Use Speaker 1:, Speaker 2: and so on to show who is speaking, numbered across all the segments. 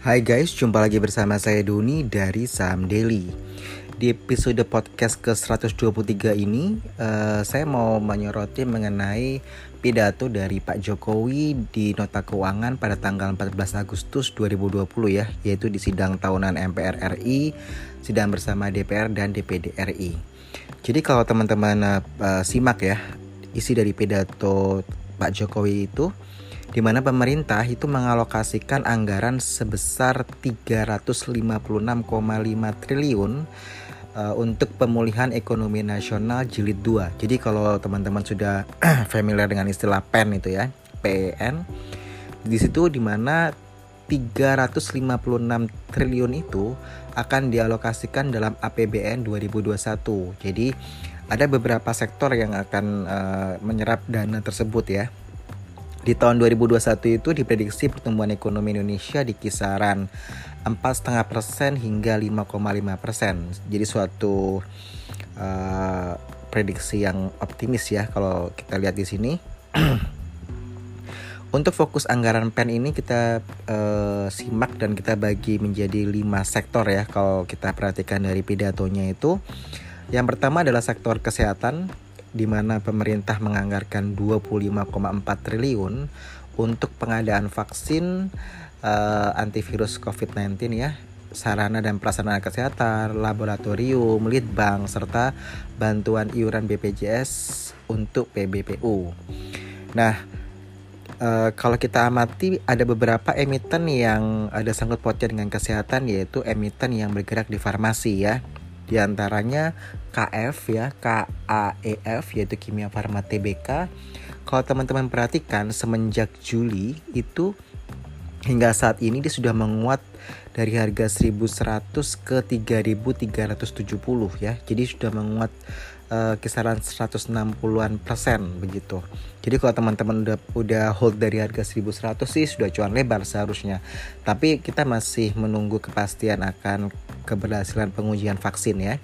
Speaker 1: Hai guys, jumpa lagi bersama saya Doni dari Saham Daily. Di episode podcast ke-123 ini, uh, saya mau menyoroti mengenai pidato dari Pak Jokowi di nota keuangan pada tanggal 14 Agustus 2020 ya, yaitu di sidang tahunan MPR RI, sidang bersama DPR dan DPD RI. Jadi kalau teman-teman uh, simak ya, isi dari pidato Pak Jokowi itu di mana pemerintah itu mengalokasikan anggaran sebesar 356,5 triliun uh, untuk pemulihan ekonomi nasional jilid 2. Jadi kalau teman-teman sudah familiar dengan istilah PEN itu ya, PEN, di situ di mana 356 triliun itu akan dialokasikan dalam APBN 2021. Jadi ada beberapa sektor yang akan uh, menyerap dana tersebut ya. Di tahun 2021 itu diprediksi pertumbuhan ekonomi Indonesia di kisaran 4,5% hingga 5,5%. Jadi suatu uh, prediksi yang optimis ya kalau kita lihat di sini. Untuk fokus anggaran PEN ini kita uh, simak dan kita bagi menjadi lima sektor ya kalau kita perhatikan dari pidatonya itu. Yang pertama adalah sektor kesehatan, di mana pemerintah menganggarkan 25,4 triliun untuk pengadaan vaksin uh, antivirus COVID-19 ya, sarana dan prasarana kesehatan, laboratorium, litbang serta bantuan iuran BPJS untuk PBPU. Nah, uh, kalau kita amati ada beberapa emiten yang ada sangkut pautnya dengan kesehatan yaitu emiten yang bergerak di farmasi ya di antaranya KF ya, KAEF yaitu Kimia Farma TBK. Kalau teman-teman perhatikan semenjak Juli itu hingga saat ini dia sudah menguat dari harga 1100 ke 3370 ya. Jadi sudah menguat uh, kisaran 160-an persen begitu. Jadi kalau teman-teman udah udah hold dari harga 1100 sih sudah cuan lebar seharusnya. Tapi kita masih menunggu kepastian akan keberhasilan pengujian vaksin ya.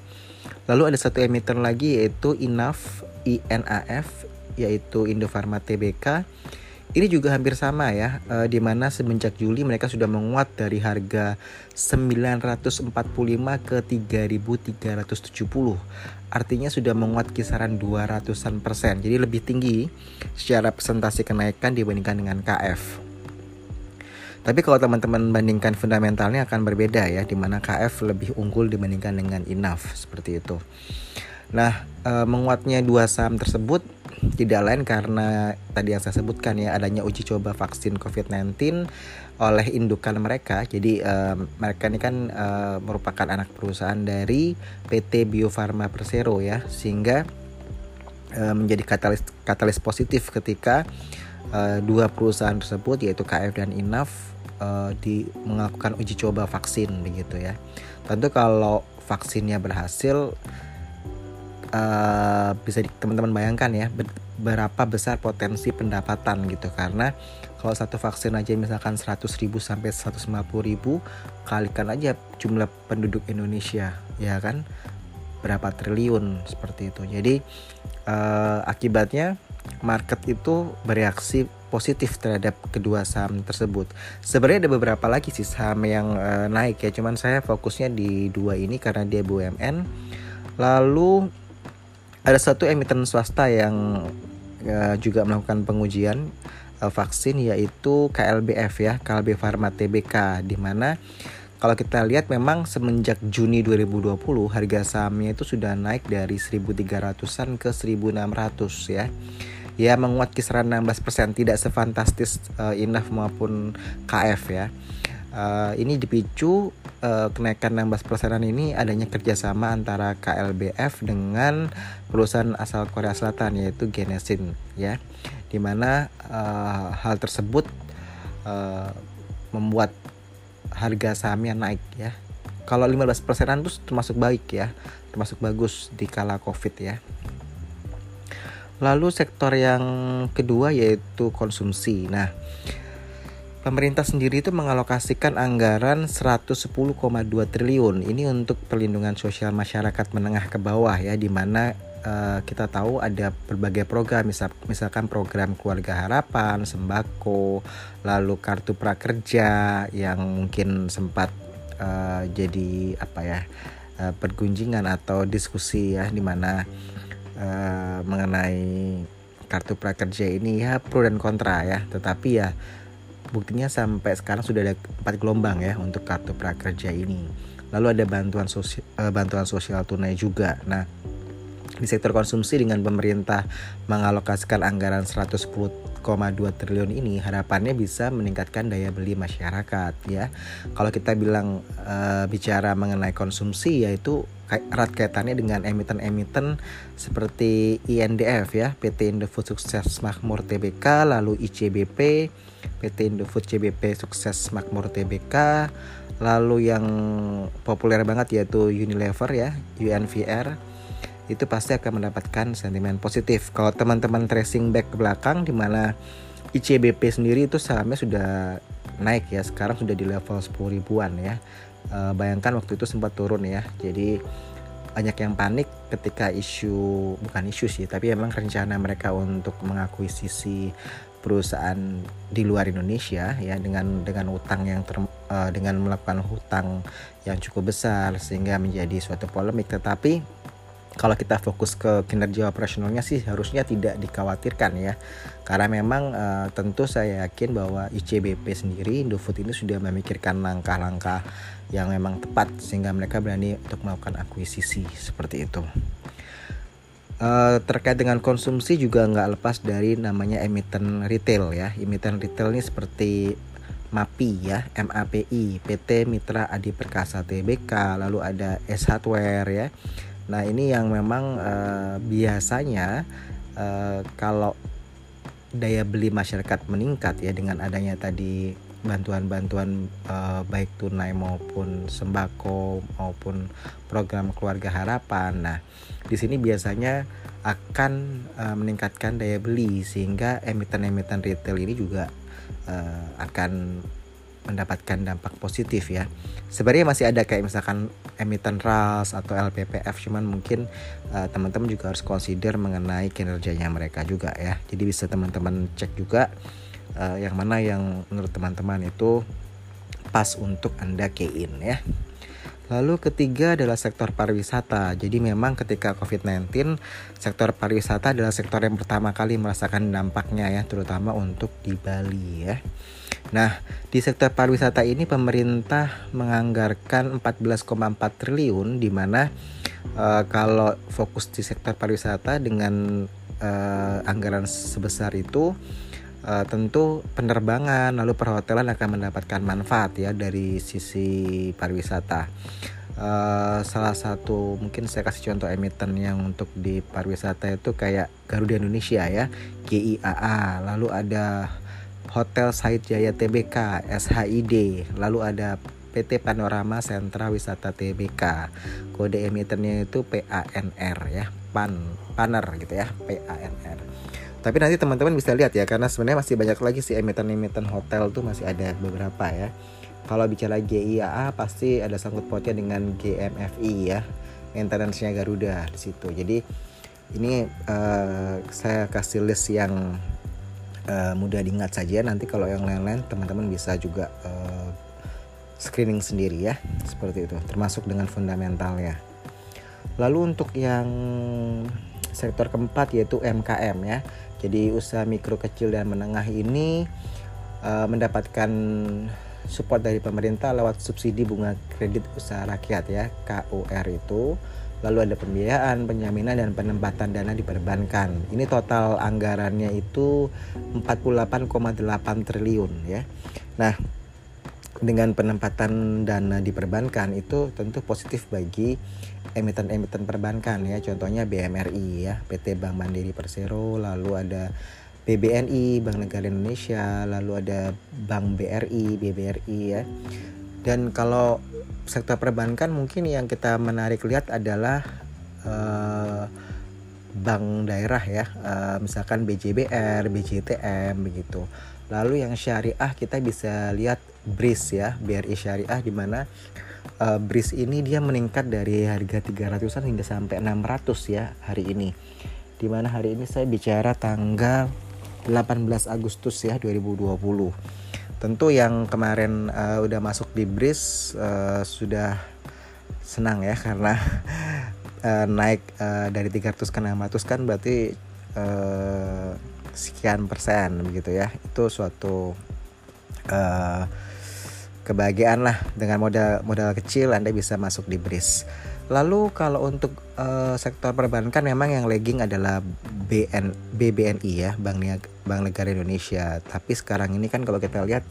Speaker 1: Lalu ada satu emiten lagi yaitu INAF INAF yaitu Indofarma TBK ini juga hampir sama ya, e, di mana semenjak Juli mereka sudah menguat dari harga 945 ke 3370. Artinya sudah menguat kisaran 200-an persen. Jadi lebih tinggi secara presentasi kenaikan dibandingkan dengan KF. Tapi kalau teman-teman bandingkan fundamentalnya akan berbeda ya, di mana KF lebih unggul dibandingkan dengan INAF seperti itu. Nah, e, menguatnya dua saham tersebut tidak lain karena tadi yang saya sebutkan ya adanya uji coba vaksin COVID-19 oleh indukan mereka. Jadi uh, mereka ini kan uh, merupakan anak perusahaan dari PT Bio Farma Persero ya, sehingga uh, menjadi katalis katalis positif ketika uh, dua perusahaan tersebut yaitu KF dan Inaf uh, di melakukan uji coba vaksin begitu ya. Tentu kalau vaksinnya berhasil uh, bisa teman-teman bayangkan ya berapa besar potensi pendapatan gitu karena kalau satu vaksin aja misalkan 100 ribu sampai 150 ribu kalikan aja jumlah penduduk Indonesia ya kan berapa triliun seperti itu jadi uh, akibatnya market itu bereaksi positif terhadap kedua saham tersebut. Sebenarnya ada beberapa lagi sih saham yang uh, naik ya, cuman saya fokusnya di dua ini karena dia BUMN. Lalu ada satu emiten swasta yang uh, juga melakukan pengujian uh, vaksin yaitu KLBF ya, KLB Pharma TBK di mana kalau kita lihat memang semenjak Juni 2020 harga sahamnya itu sudah naik dari 1300-an ke 1600 ya. Ya menguat kisaran 16% tidak sefantastis uh, Inaf maupun KF ya. Uh, ini dipicu uh, kenaikan 16 persenan ini adanya kerjasama antara KLBF dengan perusahaan asal Korea Selatan yaitu Genesin ya, di mana uh, hal tersebut uh, membuat harga sahamnya naik ya. Kalau 15 persenan itu termasuk baik ya, termasuk bagus di kala COVID ya. Lalu sektor yang kedua yaitu konsumsi. Nah, pemerintah sendiri itu mengalokasikan anggaran 110,2 triliun. Ini untuk perlindungan sosial masyarakat menengah ke bawah ya di mana uh, kita tahu ada berbagai program misal misalkan program keluarga harapan sembako lalu kartu prakerja yang mungkin sempat uh, jadi apa ya uh, pergunjingan atau diskusi ya di mana uh, mengenai kartu prakerja ini ya pro dan kontra ya. Tetapi ya buktinya sampai sekarang sudah ada empat gelombang ya untuk kartu prakerja ini lalu ada bantuan sosial uh, bantuan sosial tunai juga nah di sektor konsumsi dengan pemerintah mengalokasikan anggaran 110,2 triliun ini harapannya bisa meningkatkan daya beli masyarakat ya. Kalau kita bilang uh, bicara mengenai konsumsi yaitu erat kaitannya dengan emiten-emiten seperti INDF ya, PT Indofood Sukses Makmur TBK, lalu ICBP, PT Indofood CBP Sukses Makmur TBK, lalu yang populer banget yaitu Unilever ya, UNVR itu pasti akan mendapatkan sentimen positif. Kalau teman-teman tracing back ke belakang di mana ICBP sendiri itu sahamnya sudah naik ya, sekarang sudah di level 10 ribuan ya. E, bayangkan waktu itu sempat turun ya. Jadi banyak yang panik ketika isu bukan isu sih, tapi emang rencana mereka untuk mengakuisisi perusahaan di luar Indonesia ya dengan dengan utang yang ter, uh, dengan melakukan hutang yang cukup besar sehingga menjadi suatu polemik. Tetapi kalau kita fokus ke kinerja operasionalnya sih harusnya tidak dikhawatirkan ya. Karena memang uh, tentu saya yakin bahwa ICBP sendiri Indofood ini sudah memikirkan langkah-langkah yang memang tepat sehingga mereka berani untuk melakukan akuisisi seperti itu uh, terkait dengan konsumsi juga nggak lepas dari namanya emiten retail ya. Emiten retail ini seperti MAPI ya MAPI PT Mitra Adi Perkasa TBK lalu ada S Hardware ya. Nah ini yang memang uh, biasanya uh, kalau daya beli masyarakat meningkat ya dengan adanya tadi bantuan-bantuan uh, baik tunai maupun sembako maupun program keluarga harapan. Nah, di sini biasanya akan uh, meningkatkan daya beli sehingga emiten-emiten retail ini juga uh, akan mendapatkan dampak positif ya. Sebenarnya masih ada kayak misalkan emiten RAS atau LPPF cuman mungkin uh, teman-teman juga harus consider mengenai kinerjanya mereka juga ya. Jadi bisa teman-teman cek juga uh, yang mana yang menurut teman-teman itu pas untuk Anda kein ya. Lalu ketiga adalah sektor pariwisata. Jadi memang ketika COVID-19, sektor pariwisata adalah sektor yang pertama kali merasakan dampaknya ya, terutama untuk di Bali ya. Nah, di sektor pariwisata ini pemerintah menganggarkan 14,4 triliun di mana uh, kalau fokus di sektor pariwisata dengan uh, anggaran sebesar itu uh, tentu penerbangan lalu perhotelan akan mendapatkan manfaat ya dari sisi pariwisata. Uh, salah satu mungkin saya kasih contoh emiten yang untuk di pariwisata itu kayak Garuda Indonesia ya GIAA lalu ada Hotel Said Jaya TBK SHID lalu ada PT Panorama Sentra Wisata TBK kode emitennya itu PANR ya PAN PANER gitu ya PANR tapi nanti teman-teman bisa lihat ya karena sebenarnya masih banyak lagi sih emiten-emiten hotel tuh masih ada beberapa ya. Kalau bicara GIAA pasti ada sangkut pautnya dengan GMFI ya, maintenance-nya Garuda di situ. Jadi ini uh, saya kasih list yang uh, mudah diingat saja. Nanti kalau yang lain-lain teman-teman bisa juga uh, screening sendiri ya, seperti itu. Termasuk dengan fundamentalnya. Lalu untuk yang sektor keempat yaitu MKM ya. Jadi usaha mikro kecil dan menengah ini uh, mendapatkan support dari pemerintah lewat subsidi bunga kredit usaha rakyat ya KUR itu. Lalu ada pembiayaan, penjaminan dan penempatan dana di perbankan. Ini total anggarannya itu 48,8 triliun ya. Nah, dengan penempatan dana di perbankan itu tentu positif bagi emiten-emiten perbankan ya. Contohnya BMRI ya PT Bank Mandiri Persero lalu ada BBNI Bank Negara Indonesia lalu ada Bank BRI BBRI ya. Dan kalau sektor perbankan mungkin yang kita menarik lihat adalah uh, bank daerah ya, uh, misalkan BJBR, BJTM begitu. Lalu yang syariah kita bisa lihat BRIS ya, BRI Syariah di mana uh, BRIS ini dia meningkat dari harga 300-an hingga sampai 600 ya hari ini. Di mana hari ini saya bicara tanggal 18 Agustus ya 2020. Tentu yang kemarin uh, udah masuk di BRIS uh, sudah senang ya karena uh, naik uh, dari 300 ke 600 kan berarti uh, sekian persen begitu ya itu suatu uh, kebahagiaan lah dengan modal modal kecil Anda bisa masuk di BRIS. Lalu kalau untuk uh, sektor perbankan memang yang lagging adalah BN BBNI ya Bank Bank Negara Indonesia. Tapi sekarang ini kan kalau kita lihat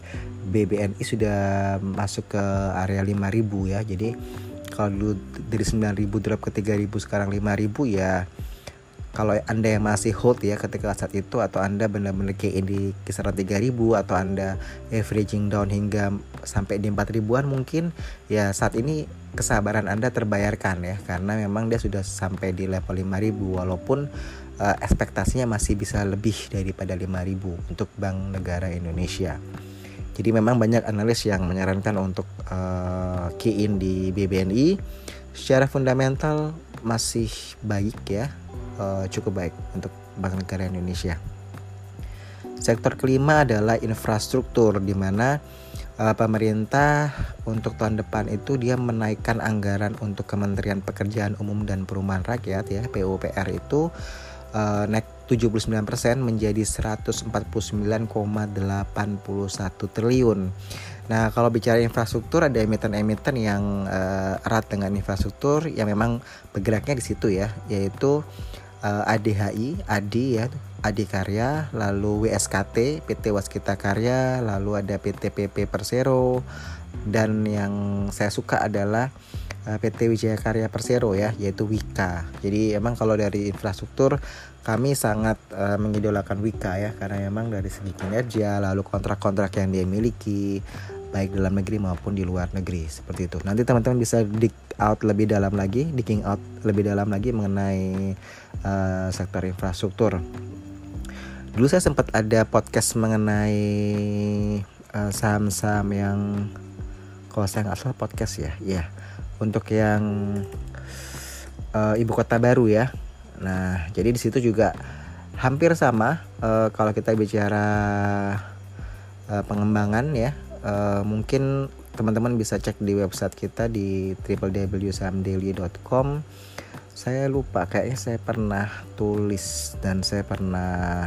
Speaker 1: BBNI sudah masuk ke area 5000 ya. Jadi kalau dulu dari 9000 drop ke 3000 sekarang 5000 ya kalau anda yang masih hold ya ketika saat itu atau anda benar-benar gain di kisaran 3000 atau anda averaging down hingga sampai di 4000-an mungkin ya saat ini kesabaran anda terbayarkan ya karena memang dia sudah sampai di level 5000 walaupun uh, ekspektasinya masih bisa lebih daripada 5000 untuk Bank Negara Indonesia. Jadi memang banyak analis yang menyarankan untuk uh, key in di BBNI. Secara fundamental masih baik ya, uh, cukup baik untuk Bank Negara Indonesia. Sektor kelima adalah infrastruktur di mana uh, pemerintah untuk tahun depan itu dia menaikkan anggaran untuk Kementerian Pekerjaan Umum dan Perumahan Rakyat ya PUPR itu uh, naik 79% menjadi 149,81 triliun. Nah, kalau bicara infrastruktur ada emiten-emiten yang uh, erat dengan infrastruktur yang memang bergeraknya di situ ya, yaitu uh, eh, ADHI, ADI ya, ADI Karya, lalu WSKT, PT Waskita Karya, lalu ada PT PP Persero dan yang saya suka adalah uh, PT Wijaya Karya Persero ya, yaitu Wika. Jadi emang kalau dari infrastruktur kami sangat uh, mengidolakan Wika ya karena memang dari segi kinerja lalu kontrak-kontrak yang dia miliki baik dalam negeri maupun di luar negeri seperti itu. Nanti teman-teman bisa dig out lebih dalam lagi, digging out lebih dalam lagi mengenai uh, sektor infrastruktur. Dulu saya sempat ada podcast mengenai uh, saham-saham yang kalau saya nggak salah podcast ya, ya untuk yang uh, ibu kota baru ya Nah, jadi di situ juga hampir sama uh, kalau kita bicara uh, pengembangan ya. Uh, mungkin teman-teman bisa cek di website kita di www.samdaily.com. Saya lupa kayaknya saya pernah tulis dan saya pernah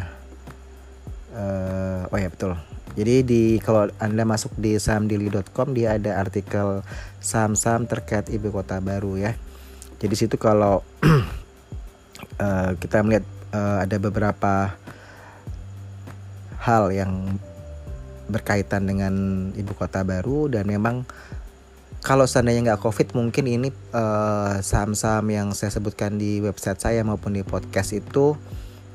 Speaker 1: uh, oh ya betul. Jadi di kalau Anda masuk di sahamdaily.com dia ada artikel saham-saham terkait ibu kota baru ya. Jadi situ kalau uh, kita melihat uh, ada beberapa hal yang berkaitan dengan ibu kota baru dan memang kalau seandainya nggak covid mungkin ini uh, saham-saham yang saya sebutkan di website saya maupun di podcast itu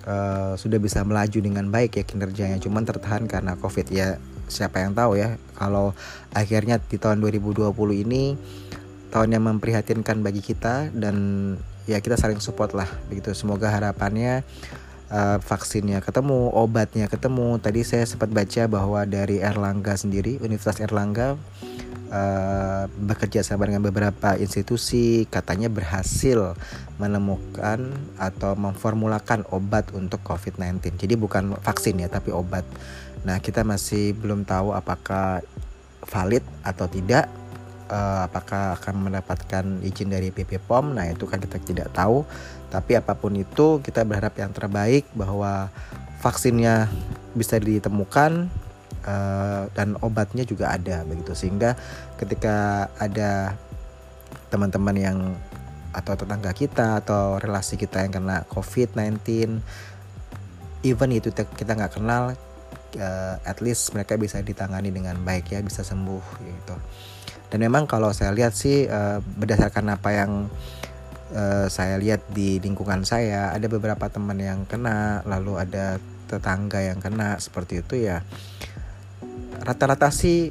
Speaker 1: uh, sudah bisa melaju dengan baik ya kinerjanya. Cuman tertahan karena covid. Ya siapa yang tahu ya kalau akhirnya di tahun 2020 ini tahun yang memprihatinkan bagi kita dan ya kita saling support lah begitu. Semoga harapannya uh, vaksinnya ketemu obatnya ketemu. Tadi saya sempat baca bahwa dari Erlangga sendiri Universitas Erlangga uh, bekerja sama dengan beberapa institusi katanya berhasil menemukan atau memformulakan obat untuk COVID-19 jadi bukan vaksin ya tapi obat. Nah kita masih belum tahu apakah valid atau tidak uh, apakah akan mendapatkan izin dari PP POM? Nah itu kan kita tidak tahu. Tapi apa pun itu kita berharap yang terbaik bahwa vaksinnya bisa ditemukan uh, dan obatnya juga ada begitu. Sehingga ketika ada teman-teman yang atau tetangga kita atau relasi kita yang kena COVID-19 even itu kita nggak kenal uh, at least mereka bisa ditangani dengan baik ya bisa sembuh gitu dan memang kalau saya lihat sih uh, berdasarkan apa yang uh, saya lihat di lingkungan saya ada beberapa teman yang kena lalu ada tetangga yang kena seperti itu ya. Rata-rata sih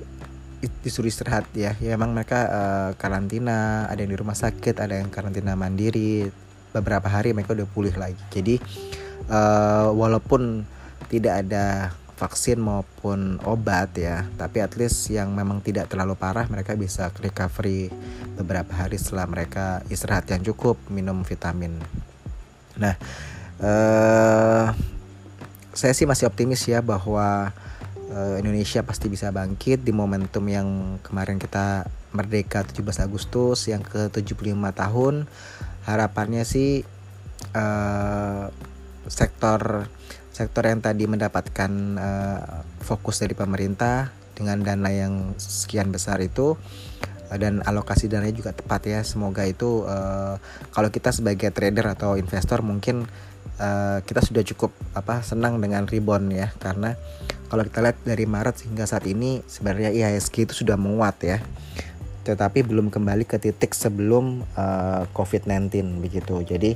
Speaker 1: disuruh istirahat ya. Ya emang mereka uh, karantina ada yang di rumah sakit ada yang karantina mandiri beberapa hari mereka udah pulih lagi. Jadi uh, walaupun tidak ada vaksin maupun obat ya. Tapi at least yang memang tidak terlalu parah mereka bisa recovery beberapa hari setelah mereka istirahat yang cukup minum vitamin. Nah uh, saya sih masih optimis ya bahwa uh, Indonesia pasti bisa bangkit di momentum yang kemarin kita merdeka 17 Agustus yang ke 75 tahun. Harapannya sih uh, sektor sektor yang tadi mendapatkan uh, fokus dari pemerintah dengan dana yang sekian besar itu uh, dan alokasi dananya juga tepat ya. Semoga itu uh, kalau kita sebagai trader atau investor mungkin uh, kita sudah cukup apa senang dengan rebound ya. Karena kalau kita lihat dari Maret hingga saat ini sebenarnya IHSG itu sudah menguat ya. Tetapi belum kembali ke titik sebelum uh, COVID-19 begitu. Jadi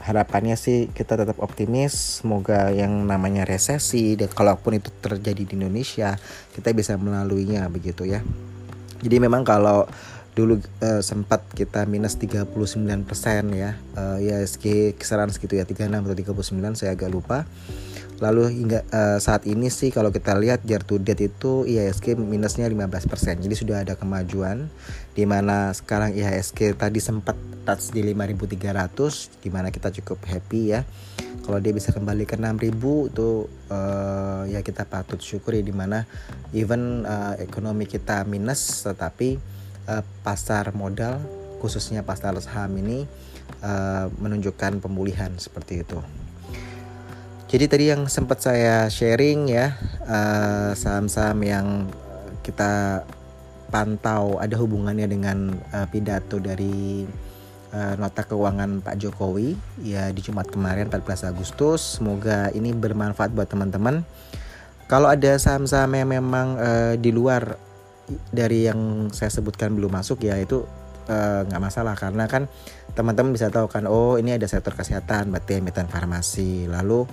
Speaker 1: harapannya sih kita tetap optimis semoga yang namanya resesi dan kalaupun itu terjadi di Indonesia kita bisa melaluinya begitu ya. Jadi memang kalau dulu uh, sempat kita minus 39% ya uh, ya kisaran segitu ya 36 atau 39 saya agak lupa Lalu hingga uh, saat ini sih kalau kita lihat year to date itu IHSG minusnya 15%. Jadi sudah ada kemajuan di mana sekarang IHSG tadi sempat touch di 5300 di mana kita cukup happy ya. Kalau dia bisa kembali ke 6000 itu uh, ya kita patut syukuri di mana even uh, ekonomi kita minus tetapi uh, pasar modal khususnya pasar saham ini uh, menunjukkan pemulihan seperti itu. Jadi tadi yang sempat saya sharing ya saham saham-saham yang kita pantau ada hubungannya dengan uh, pidato dari uh, nota keuangan Pak Jokowi ya di Jumat kemarin 14 Agustus. Semoga ini bermanfaat buat teman-teman. Kalau ada saham-saham yang memang uh, di luar dari yang saya sebutkan belum masuk ya itu nggak uh, masalah karena kan teman-teman bisa tahu kan oh ini ada sektor kesehatan berarti emiten farmasi lalu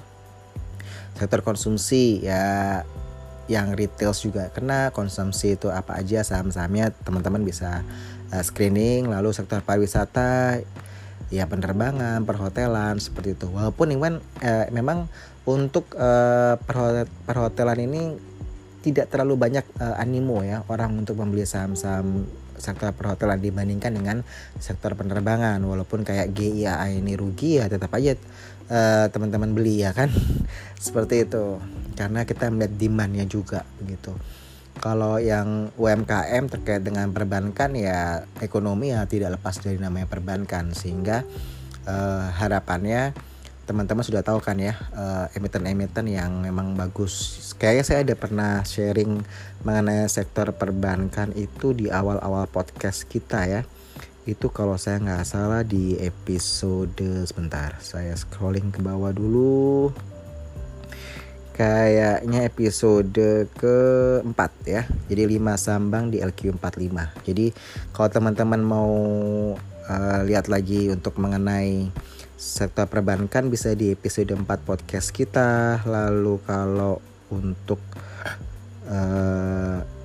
Speaker 1: sektor konsumsi ya yang retail juga kena konsumsi itu apa aja saham-sahamnya teman-teman bisa uh, screening lalu sektor pariwisata ya penerbangan perhotelan seperti itu. Walaupun Iwan uh, memang untuk uh, perhotelan ini tidak terlalu banyak uh, animo ya orang untuk membeli saham-saham sektor perhotelan dibandingkan dengan sektor penerbangan. Walaupun kayak GIA ini rugi ya tetap aja uh, teman-teman beli ya kan? Seperti itu. Karena kita melihat demandnya juga begitu. Kalau yang UMKM terkait dengan perbankan ya ekonomi ya tidak lepas dari namanya perbankan. Sehingga uh, harapannya teman-teman sudah tahu kan ya uh, emiten-emiten yang memang bagus. Kayaknya saya ada pernah sharing mengenai sektor perbankan itu di awal-awal podcast kita ya itu kalau saya nggak salah di episode sebentar. Saya scrolling ke bawah dulu. Kayaknya episode keempat ya. Jadi 5 sambang di LQ45 jadi kalau teman-teman mau uh, lihat lagi untuk mengenai sektor perbankan bisa di episode 4 podcast kita. Lalu kalau untuk uh,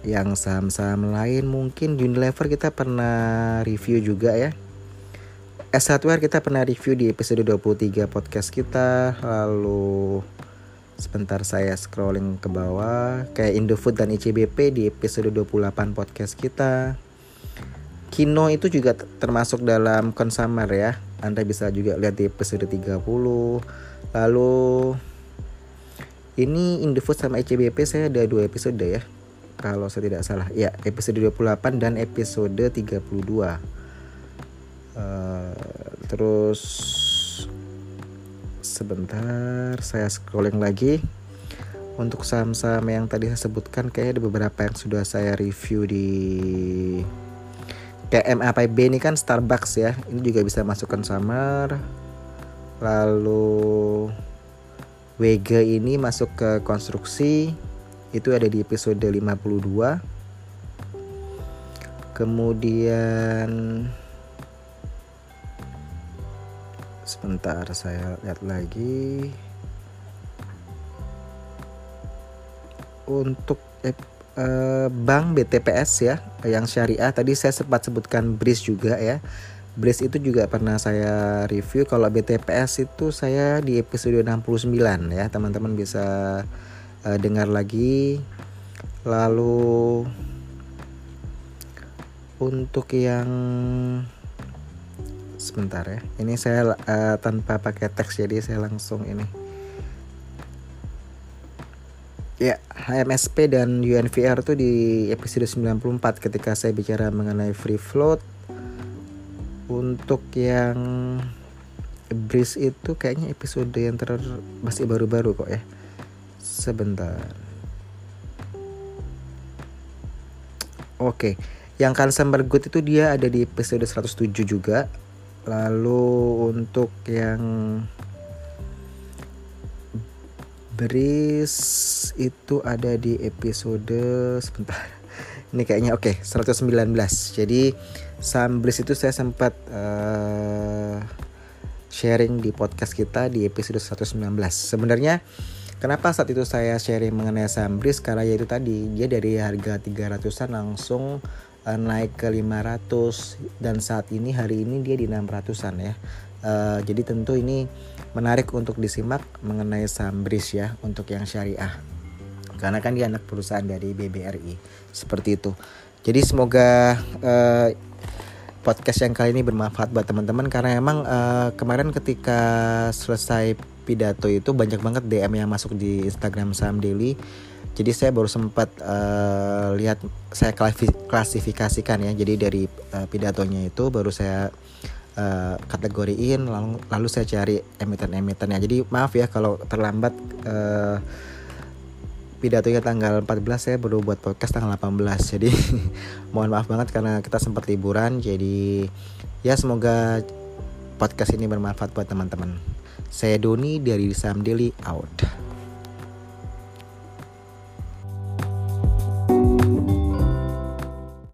Speaker 1: yang saham-saham lain mungkin Unilever kita pernah review juga ya. S Hardware kita pernah review di episode 23 podcast kita. Lalu sebentar saya scrolling ke bawah. Kayak Indofood dan ICBP di episode 28 podcast kita. Kino itu juga termasuk dalam consumer ya. Anda bisa juga lihat di episode 30 lalu ini Indofood sama ICBP saya ada dua episode ya kalau saya tidak salah. Ya episode 28 dan episode 32 uh, eh, terus sebentar saya scrolling lagi. Untuk saham-saham yang tadi saya sebutkan kayak ada beberapa yang sudah saya review di kayak MAPB ini kan Starbucks ya. Ini juga bisa masukkan summer. Lalu WG ini masuk ke konstruksi itu ada di episode 52 kemudian sebentar saya lihat lagi. Untuk eh, bank BTPS ya yang syariah. Tadi saya sempat sebutkan BRIS juga ya. Brace itu juga pernah saya review. Kalau BTPS itu saya di episode 69 ya. Teman-teman bisa uh, dengar lagi lalu untuk yang sebentar ya ini saya uh, tanpa pakai teks jadi saya langsung ini Ya, HMSP dan UNVR tuh di episode 94 ketika saya bicara mengenai free float. Untuk yang Breeze itu kayaknya episode yang ter masih baru-baru kok ya. Sebentar. Oke, yang Consumer Good itu dia ada di episode 107 juga. Lalu untuk yang Bris itu ada di episode sebentar. Ini kayaknya oke, okay, 119. Jadi saham Bris itu saya sempat uh, sharing di podcast kita di episode 119. Sebenarnya kenapa saat itu saya sharing mengenai saham Bris karena yaitu tadi dia dari harga 300-an langsung uh, naik ke 500 dan saat ini hari ini dia di 600-an ya. Uh, jadi tentu ini menarik untuk disimak mengenai saham BRIS ya untuk yang syariah. Karena kan dia anak perusahaan dari BBRI. Seperti itu. Jadi semoga uh, podcast yang kali ini bermanfaat buat teman-teman karena emang uh, kemarin ketika selesai pidato itu banyak banget DM yang masuk di Instagram Saham Daily. Jadi saya baru sempat uh, lihat saya klasifikasikan ya. Jadi dari uh, pidatonya itu baru saya uh, kategoriin lalu lalu saya cari emiten-emitennya jadi maaf ya kalau terlambat uh, pidatonya tanggal 14 saya baru buat podcast tanggal 18 jadi mohon maaf banget karena kita sempat liburan jadi ya semoga podcast ini bermanfaat buat teman-teman saya Doni dari Sam Daily out